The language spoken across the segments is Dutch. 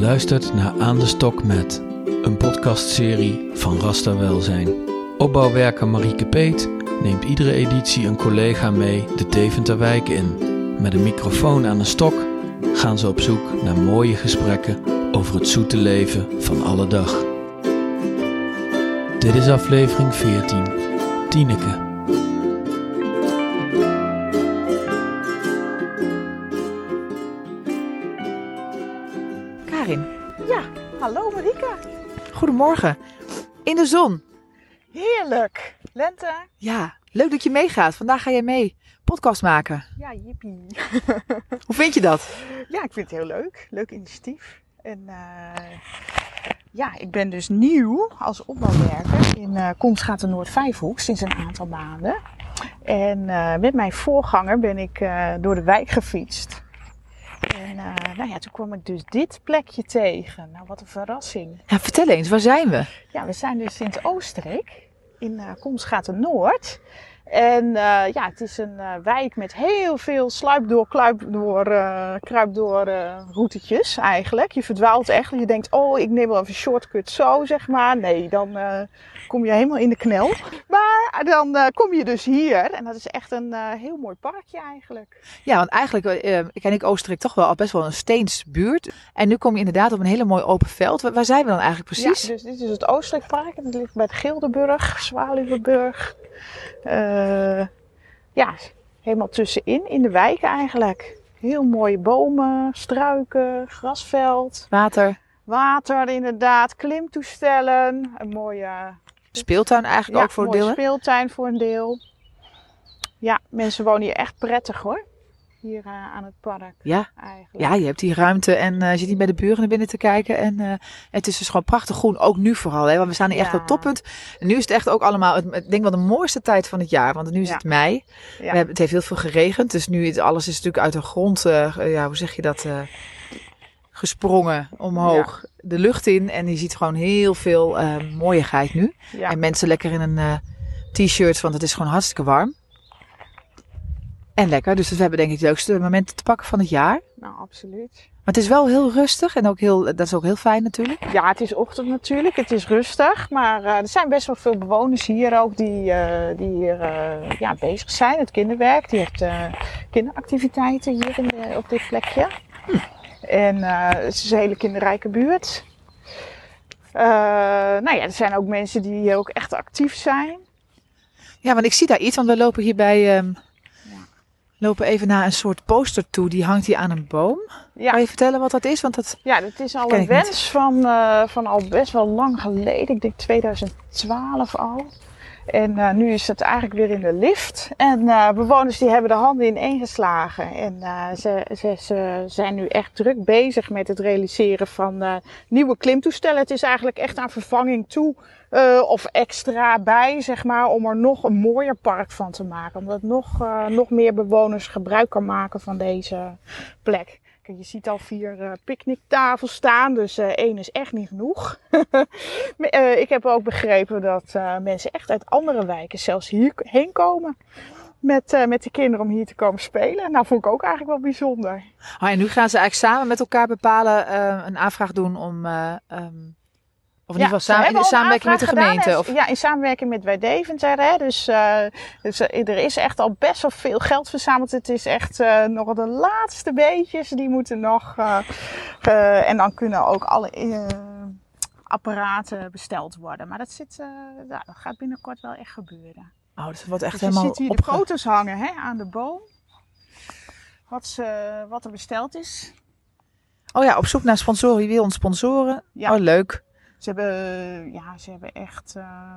Luistert naar Aan de Stok met, een podcastserie van Rasta Welzijn. Opbouwwerker Marieke Peet neemt iedere editie een collega mee de Deventer in. Met een microfoon aan de stok gaan ze op zoek naar mooie gesprekken over het zoete leven van alle dag. Dit is aflevering 14, Karin, Ja, hallo Marika. goedemorgen. In de zon. Heerlijk. Lente. Ja, leuk dat je meegaat. Vandaag ga jij mee podcast maken. Ja, jippie. Hoe vind je dat? Ja, ik vind het heel leuk. Leuk initiatief. En eh, ja, ik ben dus nieuw als opbouwwerker in uh, Komsgaten Noord-Vijfhoek sinds een aantal maanden. En eh, met mijn voorganger ben ik eh, door de wijk gefietst. En eh, nou ja, toen kwam ik dus dit plekje tegen. Nou, wat een verrassing. Ja, vertel eens, waar zijn we? Ja, we zijn dus in het Oostenrijk, in uh, Komsgaten Noord. En uh, ja, het is een uh, wijk met heel veel sluip door, kluip door, uh, kruip door routetjes eigenlijk. Je verdwaalt echt. Je denkt, oh, ik neem wel even een shortcut zo, zeg maar. Nee, dan kom je helemaal in de knel. Maar dan kom je dus hier. En dat is echt een heel mooi parkje eigenlijk. Ja, want eigenlijk ken ik Oostenrijk toch wel al best wel een steensbuurt. En nu kom je inderdaad op een hele mooi open veld. Waar zijn we dan eigenlijk precies? Ja, dus dit is het Oostenrijkpark. En dat ligt bij het Gildenburg, Zwaluwenburg. Uh, ja, helemaal tussenin, in de wijk eigenlijk. Heel mooie bomen, struiken, grasveld. Water. Water inderdaad, klimtoestellen. Een mooie... Speeltuin eigenlijk ja, ook voor een deel. speeltuin voor een deel. Ja, mensen wonen hier echt prettig hoor. Hier uh, aan het park. Ja. Eigenlijk. ja, je hebt hier ruimte en uh, je zit niet bij de buren naar binnen te kijken. En uh, het is dus gewoon prachtig groen, ook nu vooral. Hè? Want we staan hier echt op het toppunt. En nu is het echt ook allemaal, het- ik denk wel de mooiste tijd van het jaar. Want nu is Ja. het mei. Ja. We hebben, het heeft heel veel geregend. Dus nu is alles is natuurlijk uit de grond, eh, ja, hoe zeg je dat, eh, gesprongen omhoog. De lucht in. En je ziet gewoon heel veel eh mooiigheid nu. Ja. En mensen lekker in een eh, t-shirt, want het is gewoon hartstikke warm. En lekker. Dus we hebben denk ik de leukste momenten te pakken van het jaar. Nou, absoluut. Maar het is wel heel rustig en ook heel, dat is ook heel fijn natuurlijk. Ja, het is ochtend natuurlijk. Het is rustig. Maar uh, er zijn best wel veel bewoners hier ook die, uh, die hier uh, ja, bezig zijn. Het kinderwerk. Die heeft uh, kinderactiviteiten hier in de, op dit plekje. Hm. En uh, het is een hele kinderrijke buurt. Uh, nou ja, er zijn ook mensen die hier ook echt actief zijn. Ja, want ik zie daar iets, want we lopen hier bij. Um, ja. lopen even naar een soort poster toe. Die hangt hier aan een boom. Ja. Kan je vertellen wat dat is? Want dat ja, dat is al een wens van, uh, van al best wel lang geleden. Ik denk 2012 al. En uh, nu is het eigenlijk weer in de lift. En uh, bewoners die hebben de handen ineen geslagen. En uh, ze, ze, ze, zijn nu echt druk bezig met het realiseren van nieuwe klimtoestellen. Het is eigenlijk echt aan vervanging toe. of extra bij, zeg maar, om er nog een mooier park van te maken. Omdat nog, nog meer bewoners gebruik kan maken van deze plek. Je ziet al vier uh, picknicktafels staan, dus uh, één is echt niet genoeg. uh, ik heb ook begrepen dat mensen echt uit andere wijken zelfs hierheen komen. Met, met de kinderen om hier te komen spelen. Nou, vond ik ook eigenlijk wel bijzonder. Oh, en nu gaan ze eigenlijk samen met elkaar bepalen, eh, een aanvraag doen om. Um, of in ja, ieder geval in de samenwerking met de gemeente? Of? Ja, in samenwerking met Wij Deventer. Hè. Dus, uh, dus uh, er is echt al best wel veel geld verzameld. Het is echt uh, nog de laatste beetjes. Die moeten nog. en dan kunnen ook alle apparaten besteld worden. Maar dat, zit, dat gaat binnenkort wel echt gebeuren. Oh, dus wordt echt dus helemaal. Je ziet hier de foto's hangen hè, aan de boom. Wat, ze, wat er besteld is. Oh ja, op zoek naar sponsoren. Wie wil ons sponsoren? Ja. Oh, leuk. Ze hebben, ja, ze hebben echt uh,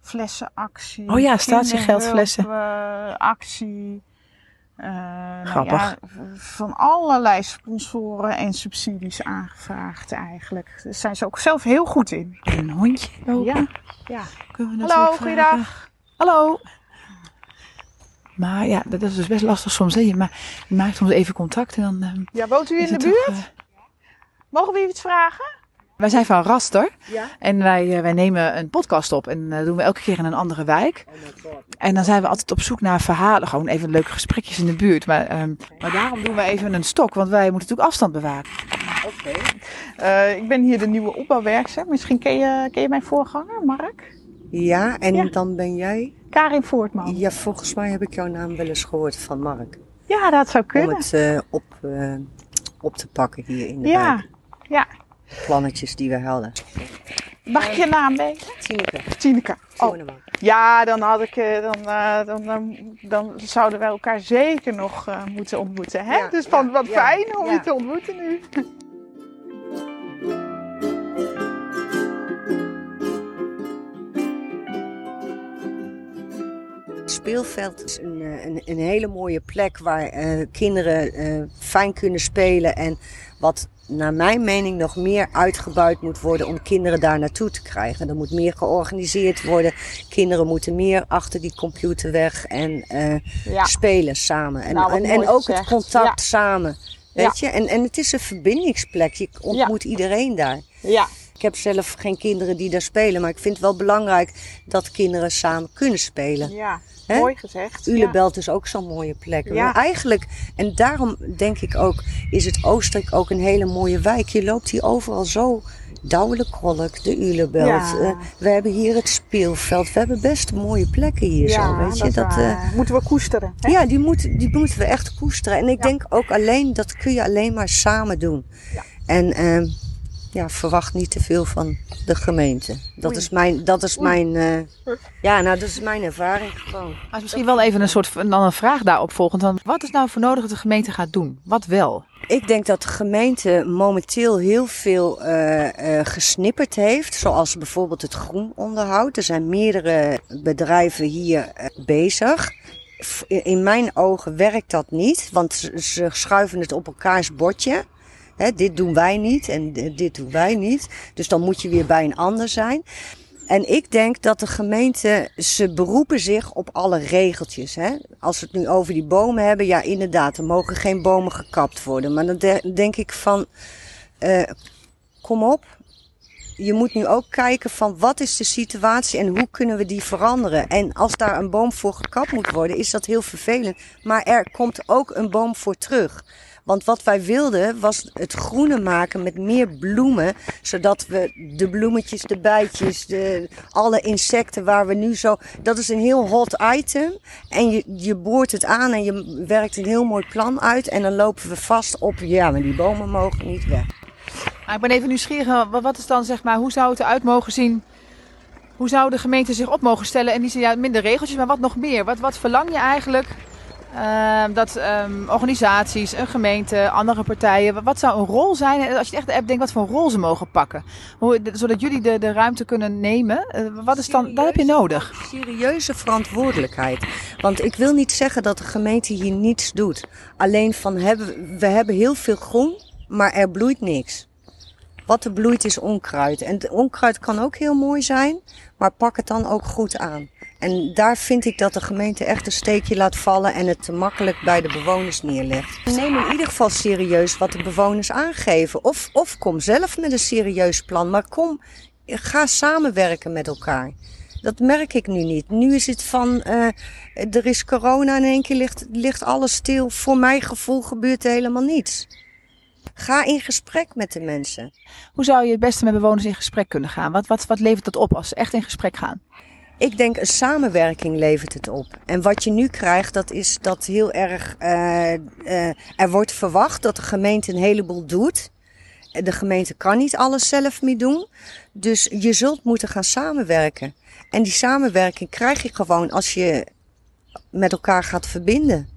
flessenactie. Oh ja, statiegeldflessen. Uh, actie. Uh, Grappig. Nou ja, van allerlei sponsoren en subsidies aangevraagd eigenlijk. Daar zijn ze ook zelf heel goed in. En een hondje? Oh. Ja. ja. Hallo, goeiedag. Hallo. Maar ja, dat is dus best lastig soms. Hè? Je, ma je maakt soms even contact en dan. Uh, ja, woont u in de buurt? Toch, uh... Mogen we u iets vragen? Wij zijn van Raster. Ja. En wij, uh, wij nemen een podcast op. En dat uh, doen we elke keer in een andere wijk. En dan zijn we altijd op zoek naar verhalen. Gewoon even leuke gesprekjes in de buurt. Maar, um, maar daarom doen we even een stok. Want wij moeten natuurlijk afstand bewaren. Oké. Eh, ik ben hier de nieuwe opbouwwerkster. Misschien ken je, ken je mijn voorganger, Mark? Ja, en Ja. dan ben jij? Karin Voortman. Ja, volgens mij heb ik jouw naam wel eens gehoord van Mark. Ja, dat zou Om kunnen. het eh, op, eh, op te pakken hier in de Ja, wijk. ja. Plannetjes die we hadden. Mag ik je naam weten? Tineke, Tineke. Oh, ja, dan had ik, eh, dan, eh, dan, dan, dan zouden wij elkaar zeker nog eh, moeten ontmoeten. Hè? Ja, dus van, wat ja, fijn om ja. je te ontmoeten nu. speelveld is een, eh, een, een hele mooie plek waar eh, kinderen eh, fijn kunnen spelen. En wat naar mijn mening nog meer uitgebuit moet worden om kinderen daar naartoe te krijgen. Er moet meer georganiseerd worden. Kinderen moeten meer achter die computer weg en Ja. spelen samen. En, Nou, en, ook het contact Ja. samen. Weet je? En, en het is een verbindingsplek. Je ontmoet iedereen daar. Ja, Ik heb zelf geen kinderen die daar spelen, maar ik vind het wel belangrijk dat kinderen samen kunnen spelen. ja. Hè? mooi gezegd. Ja. Ulebelt is ook zo'n mooie plek. Ja. Maar eigenlijk, en daarom denk ik ook, is het Oostenrijk ook een hele mooie wijk. Je loopt hier overal zo. Douwelijkolk, de Ulebelt. Ja. Eh, we hebben hier het speelveld. We hebben best mooie plekken hier zo, weet je. Dat, eh, Moeten we koesteren. Hè? ja, die, moet, die moeten we echt koesteren. En ik Ja. denk ook alleen, dat kun je alleen maar samen doen. Ja. En ehm, ja, verwacht niet te veel van de gemeente. Dat Oei. is mijn, dat is Oei. mijn, eh, ja, nou, dat is mijn ervaring gewoon. Maar is misschien wel even een soort van- dan een vraag daarop volgend. Dan, wat is nou voor nodig dat de gemeente gaat doen? Wat wel? Ik denk dat de gemeente momenteel heel veel eh, eh, gesnipperd heeft. Zoals bijvoorbeeld het groenonderhoud. Er zijn meerdere bedrijven hier bezig. In mijn ogen werkt dat niet, want ze- ze schuiven het op elkaars bordje. Hè, dit doen wij niet en dit doen wij niet. Dus dan moet je weer bij een ander zijn. En ik denk dat de gemeente, ze beroepen zich op alle regeltjes. Hè? Als we het nu over die bomen hebben, ja inderdaad, er mogen geen bomen gekapt worden. Maar dan de- denk ik van, eh, kom op. Je moet nu ook kijken van wat is de situatie en hoe kunnen we die veranderen. En als daar een boom voor gekapt moet worden, is dat heel vervelend. Maar er komt ook een boom voor terug. Want wat wij wilden was het groene maken met meer bloemen. Zodat we de bloemetjes, de bijtjes, de, alle insecten waar we nu zo... Dat is een heel hot item. En je, je boort het aan en je werkt een heel mooi plan uit. En dan lopen we vast op, ja, maar die bomen mogen niet weg. Maar ik ben even nieuwsgierig. Wat, wat is dan zeg maar, hoe zou het eruit mogen zien? Hoe zou de gemeente zich op mogen stellen? En die zijn ja, minder regeltjes, maar wat nog meer? Wat, wat verlang je eigenlijk? Ehm, dat ehm, organisaties, een gemeente, andere partijen. Wat, zou een rol zijn? En Als je echt de app denkt, wat voor een rol ze mogen pakken. Hoe, de- zodat jullie de, de ruimte kunnen nemen. Eh, wat is dan, dat heb je nodig. serieuze verantwoordelijkheid. Want ik wil niet zeggen dat de gemeente hier niets doet. Alleen van hebben, we hebben heel veel groen, maar er bloeit niks. Wat er bloeit is onkruid. En onkruid kan ook heel mooi zijn, maar pak het dan ook goed aan. En daar vind ik dat de gemeente echt een steekje laat vallen en het te makkelijk bij de bewoners neerlegt. Neem in ieder geval serieus wat de bewoners aangeven. Of, of kom zelf met een serieus plan. Maar kom, ga samenwerken met elkaar. Dat merk ik nu niet. Nu is het van, eh, er is corona en in één keer ligt, ligt alles stil. Voor mijn gevoel gebeurt er helemaal niets. Ga in gesprek met de mensen. Hoe zou je het beste met bewoners in gesprek kunnen gaan? Wat, wat, wat levert dat op als ze echt in gesprek gaan? Ik denk een samenwerking levert het op. En wat je nu krijgt, dat is dat heel erg. eh, eh, er wordt verwacht dat de gemeente een heleboel doet. De gemeente kan niet alles zelf meer doen. Dus je zult moeten gaan samenwerken. En die samenwerking krijg je gewoon als je met elkaar gaat verbinden.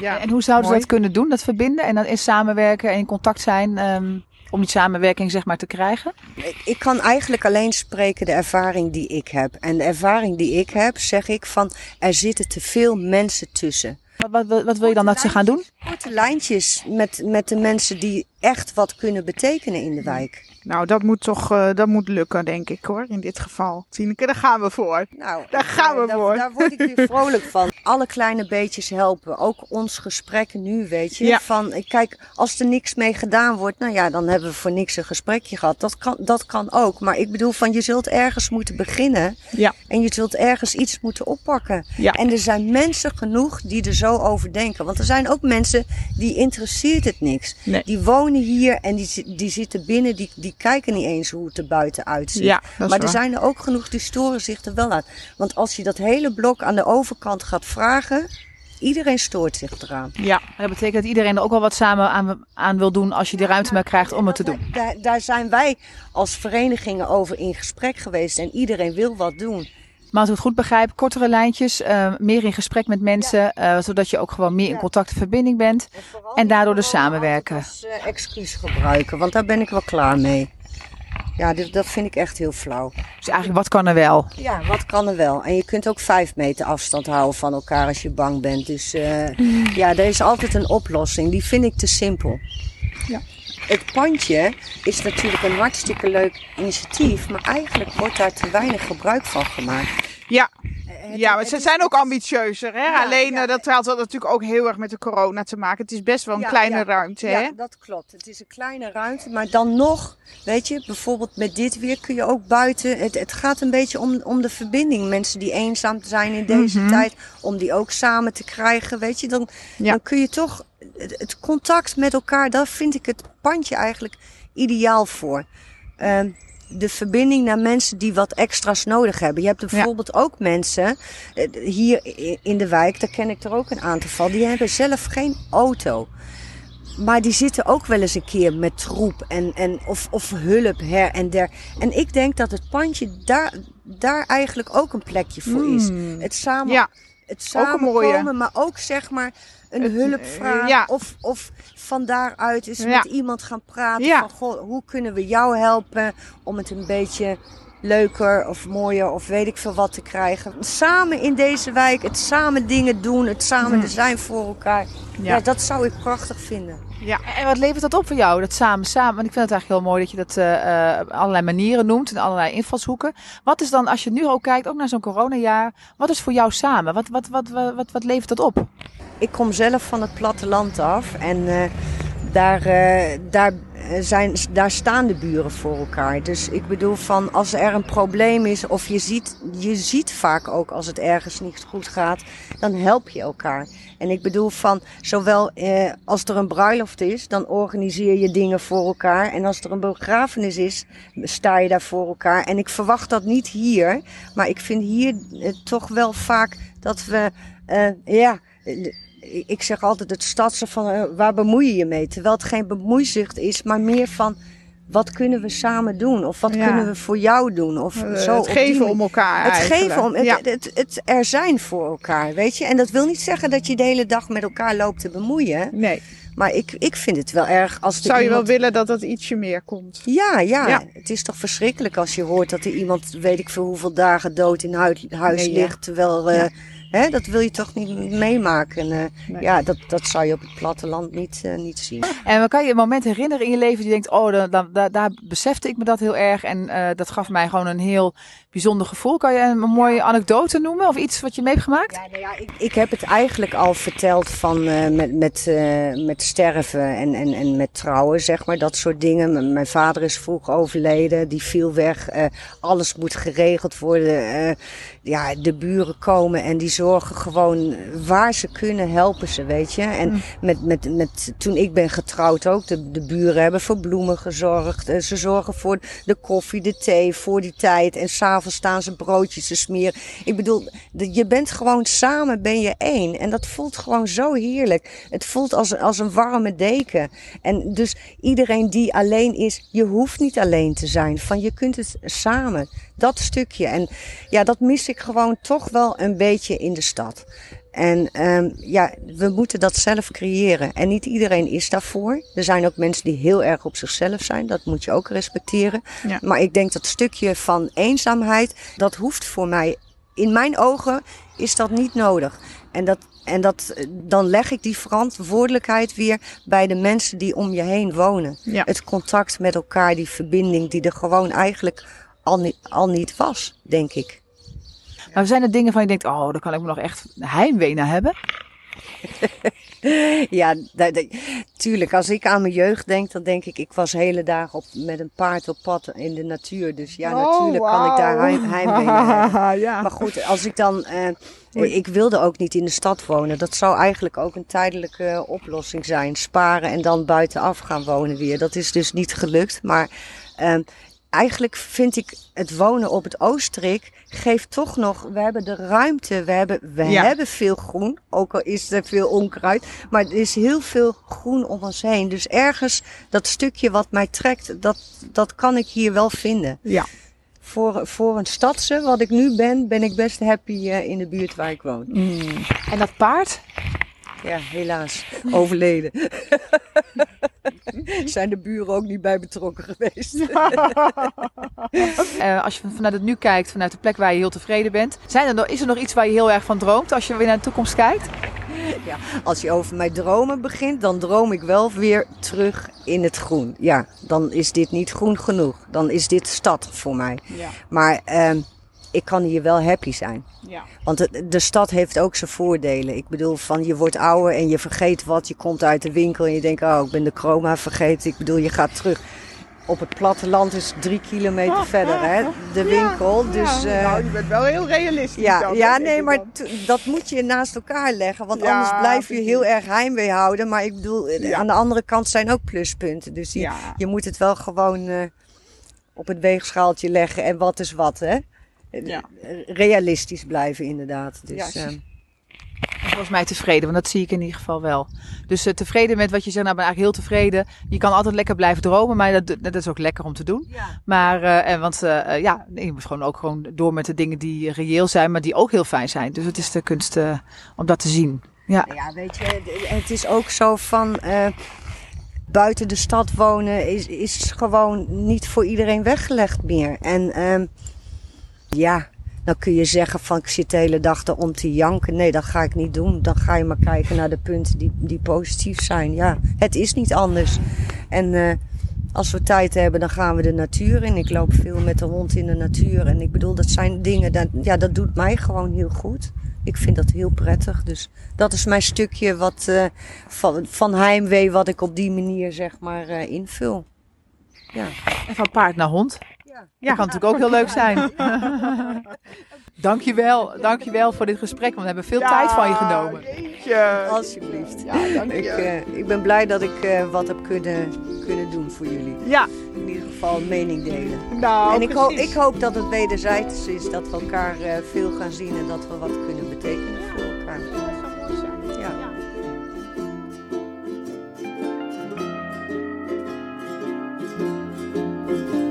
Ja, En hoe zouden ze dat kunnen doen, dat verbinden en dan in samenwerken en in contact zijn ehm, om die samenwerking zeg maar te krijgen? Ik- Ik kan eigenlijk alleen spreken de ervaring die ik heb. En de ervaring die ik heb, zeg ik van er zitten te veel mensen tussen. Wat, wat, wat, wat wil je dan dat ze gaan doen? Korte lijntjes met, met de mensen die echt wat kunnen betekenen in de wijk. Nou, dat moet toch eh, dat moet lukken, denk ik hoor, in dit geval. Tineke, daar gaan we voor. Nou, Daar gaan we daar, voor. Daar word ik weer vrolijk van. Alle kleine beetjes helpen. Ook ons gesprekken nu, weet je. Ja. Van, eh, kijk, als er niks mee gedaan wordt, nou ja, dan hebben we voor niks een gesprekje gehad. Dat kan, dat kan ook. Maar ik bedoel van, je zult ergens moeten beginnen. Ja. En je zult ergens iets moeten oppakken. Ja. En er zijn mensen genoeg die er zo over denken. Want er zijn ook mensen die interesseert het niks. Nee. Die wonen wonen hier en die, die zitten binnen, die, die kijken niet eens hoe het er buiten uitziet. Ja, maar er zijn er ook genoeg die storen zich er wel aan. Want als je dat hele blok aan de overkant gaat vragen, iedereen stoort zich eraan. Ja, Dat betekent dat iedereen er ook wel wat samen aan, aan wil doen als je die ruimte maar krijgt om het te doen. Daar, daar zijn wij als verenigingen over in gesprek geweest en iedereen wil wat doen. Maar als ik het goed begrijp, kortere lijntjes, eh, meer in gesprek met mensen, eh, zodat je ook gewoon meer in contact en verbinding bent. En daardoor de samenwerken. Als eh, excuus gebruiken, want daar ben ik wel klaar mee. Ja, dit, dat vind ik echt heel flauw. Dus eigenlijk, wat kan er wel? Ja, wat kan er wel? En je kunt ook vijf meter afstand houden van elkaar als je bang bent. Dus eh, ja, er is altijd een oplossing. Die vind ik te simpel. Ja. Het pandje is natuurlijk een hartstikke leuk initiatief, maar eigenlijk wordt daar te weinig gebruik van gemaakt. Ja. Het- Ja, maar ze zijn ook ambitieuzer. Hè? Ja, Alleen ja. eh, dat had natuurlijk ook heel erg met de corona te maken. Het is best wel een Ja, kleine ja. ruimte. Hè? Ja, dat klopt. Het is een kleine ruimte, maar dan nog, weet je, bijvoorbeeld met dit weer kun je ook buiten. Het, het gaat een beetje om, om de verbinding. Mensen die eenzaam zijn in deze Mhm. tijd, om die ook samen te krijgen, weet je, dan, Ja. dan kun je toch het, het contact met elkaar, daar vind ik het pandje eigenlijk ideaal voor. Ehm, de verbinding naar mensen die wat extra's nodig hebben. Je hebt bijvoorbeeld ook mensen eh, hier in de wijk, daar ken ik er ook een aantal van, die hebben zelf geen auto. Maar die zitten ook wel eens een keer met troep en, en of, of hulp her en der. En ik denk dat het pandje daar, daar eigenlijk ook een plekje voor is. Mm. Het samen, Ja, het samenkomen, maar ook zeg maar een Het, hulpvraag. eh, ja. Of, of van daaruit eens Ja. met iemand gaan praten. Van, goh, hoe kunnen we jou helpen om het een beetje leuker of mooier of weet ik veel wat te krijgen. Samen in deze wijk, het samen dingen doen, het samen er zijn voor elkaar. Ja. Ja. dat zou ik prachtig vinden. ja. En wat levert dat op voor jou, dat samen, samen? Want ik vind het eigenlijk heel mooi dat je dat eh, eh, allerlei manieren noemt en allerlei invalshoeken. Wat is dan, als je nu ook kijkt, ook naar zo'n coronajaar, wat is voor jou samen? Wat, wat, wat, wat, wat, wat levert dat op? Ik kom zelf van het platteland af en eh, daar, daar, zijn, daar staan de buren voor elkaar. Dus ik bedoel van als er een probleem is of je ziet, je ziet vaak ook als het ergens niet goed gaat, dan help je elkaar. En ik bedoel van zowel eh, als er een bruiloft is, dan organiseer je dingen voor elkaar. En als er een begrafenis is, sta je daar voor elkaar. En ik verwacht dat niet hier, maar ik vind hier eh, toch wel vaak dat we, eh, ja, eh, ik zeg altijd het stadse van eh, waar bemoei je je mee? Terwijl het geen bemoeizucht is, maar meer van wat kunnen we samen doen? Of wat Ja. kunnen we voor jou doen? Of Eh, zo het geven om elkaar Het eigenlijk. geven om, het, ja. het, het, het er zijn voor elkaar, weet je. En dat wil niet zeggen dat je de hele dag met elkaar loopt te bemoeien. Nee, Maar ik, ik vind het wel erg als er zou je wel willen dat dat ietsje meer komt. Ja, ja, Ja. Het is toch verschrikkelijk als je hoort dat er iemand, weet ik veel hoeveel dagen dood in huis, huis Nee, ja. ligt. Terwijl, eh. Hè, dat wil je toch niet meemaken. Eh, Nee. Ja, dat, dat zou je op het platteland niet, eh, niet zien. En kan je een moment herinneren in je leven je denkt, oh, dan, dan, daar, daar besefte ik me dat heel erg en eh, dat gaf mij gewoon een heel bijzonder gevoel. Kan je een, mooie anekdote noemen of iets wat je mee hebt gemaakt? Ja, nou ja, ik, ik heb het eigenlijk al verteld van met, met, met sterven en, en, en met trouwen, zeg maar, dat soort dingen. M- mijn vader is vroeg overleden, die viel weg. alles moet geregeld worden. ja, de buren komen en die zorgen gewoon waar ze kunnen, helpen ze, weet je. En met, met, met, toen ik ben getrouwd ook, de, de buren hebben voor bloemen gezorgd. eh, ze zorgen voor de koffie, de thee, voor die tijd. En s'avonds staan ze broodjes te smeren. Ik bedoel, de- je bent gewoon samen, ben je één. En dat voelt gewoon zo heerlijk. Het voelt als, als een warme deken. En dus iedereen die alleen is, je hoeft niet alleen te zijn. Van je kunt het samen. Dat stukje. En ja, dat mis ik gewoon toch wel een beetje in de stad. En um, ja, we moeten dat zelf creëren. En niet iedereen is daarvoor. Er zijn ook mensen die heel erg op zichzelf zijn. Dat moet je ook respecteren. Ja. Maar ik denk dat stukje van eenzaamheid, dat hoeft voor mij. In mijn ogen is dat niet nodig. En, dat, en dat, dan leg ik die verantwoordelijkheid weer bij de mensen die om je heen wonen. Ja. Het contact met elkaar, die verbinding die er gewoon eigenlijk al niet, al niet was, denk ik. Maar zijn er dingen van je denkt, oh, daar kan ik me nog echt heimwee naar hebben? ja, dat, dat- tuurlijk. Als ik aan mijn jeugd denk, dan denk ik, ik was hele dagen op, met een paard op pad in de natuur. Dus ja, Oh, natuurlijk kan ik daar heim, heimwee naar hebben. ja. Maar goed, als ik dan. eh, ik wilde ook niet in de stad wonen. Dat zou eigenlijk ook een tijdelijke eh, oplossing zijn. Sparen en dan buitenaf gaan wonen weer. Dat is dus niet gelukt. Maar ehm, eigenlijk vind ik het wonen op het Oostrik geeft toch nog. We hebben de ruimte. We hebben, we Ja. hebben veel groen. Ook al is er veel onkruid. Maar er is heel veel groen om ons heen. Dus ergens dat stukje wat mij trekt, dat, dat kan ik hier wel vinden Ja. voor, voor een stadse, wat ik nu ben, ben ik best happy eh, in de buurt waar ik woon. En dat paard? Ja, helaas. Overleden. Zijn de buren ook niet bij betrokken geweest? Eh, als je van- vanuit het nu kijkt, vanuit de plek waar je heel tevreden bent. Zijn er nog, is er nog iets waar je heel erg van droomt als je weer naar de toekomst kijkt? Als je over mijn dromen begint, dan droom ik wel weer terug in het groen. Ja, dan is dit niet groen genoeg. Dan is dit stad voor mij. Ja. Maar ehm, ik kan hier wel happy zijn. Ja. Want de, de stad heeft ook zijn voordelen. Ik bedoel, van je wordt ouder en je vergeet wat. Je komt uit de winkel en je denkt, oh, ik ben de chroma vergeten. Ik bedoel, je gaat terug. Op het platteland is drie kilometer verder, hè, de winkel. Dus, ja. eh, nou, je bent wel heel realistisch. ja, dan, ja, nee, maar dat moet je naast elkaar leggen. Want Ja, anders blijf je heel erg heimwee houden. Maar ik bedoel, eh, Ja. aan de andere kant zijn ook pluspunten. Dus je, Ja. je moet het wel gewoon eh, op het weegschaaltje leggen. En wat is wat, hè? Ja. Realistisch blijven, inderdaad. Dus, Juist. ehm, Volgens mij tevreden, want dat zie ik in ieder geval wel. Dus eh, tevreden met wat je zegt, nou ben ik eigenlijk heel tevreden. Je kan altijd lekker blijven dromen, maar dat, dat is ook lekker om te doen. Maar, eh, en, want eh, eh, ja, je moet gewoon ook gewoon door met de dingen die reëel zijn, maar die ook heel fijn zijn. Dus het is de kunst eh, om dat te zien. Ja. Ja, weet je, het is ook zo van eh, buiten de stad wonen is, is gewoon niet voor iedereen weggelegd meer. En ehm, ja, dan kun je zeggen van ik zit de hele dag om te janken. Nee, dat ga ik niet doen. Dan ga je maar kijken naar de punten die, die positief zijn. Ja, het is niet anders. En eh, als we tijd hebben, dan gaan we de natuur in. Ik loop veel met de hond in de natuur. En ik bedoel, dat zijn dingen, dat, ja, dat doet mij gewoon heel goed. Ik vind dat heel prettig. Dus dat is mijn stukje wat, eh, van, van heimwee wat ik op die manier zeg maar eh, invul. Ja. En van paard naar hond. Ja. Dat kan natuurlijk ook heel leuk zijn. dankjewel, dankjewel voor dit gesprek, want we hebben veel tijd van je genomen. Jeetje. Alsjeblieft. Ja, dank Ik, je. eh, ik ben blij dat ik eh, wat heb kunnen, kunnen doen voor jullie. ja, In ieder geval mening delen. nou, en ik, ho- ik hoop dat het wederzijds is, dat we elkaar eh, veel gaan zien en dat we wat kunnen betekenen voor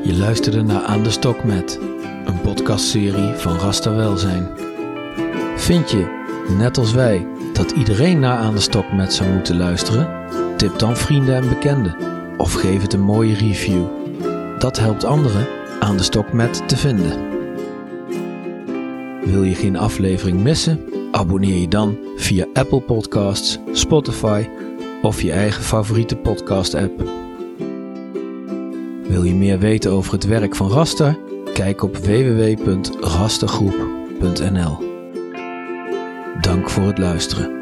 Je luisterde naar Aan de Stok met, een podcastserie van Rasta Welzijn. Vind je, net als wij, dat iedereen naar Aan de Stok met zou moeten luisteren? Tip dan vrienden en bekenden of geef het een mooie review. Dat helpt anderen Aan de Stok met te vinden. Wil je geen aflevering missen? Abonneer je dan via Apple Podcasts, Spotify of je eigen favoriete podcast-app. Wil je meer weten over het werk van Rasta? Kijk op www.rastagroep.nl. Dank voor het luisteren.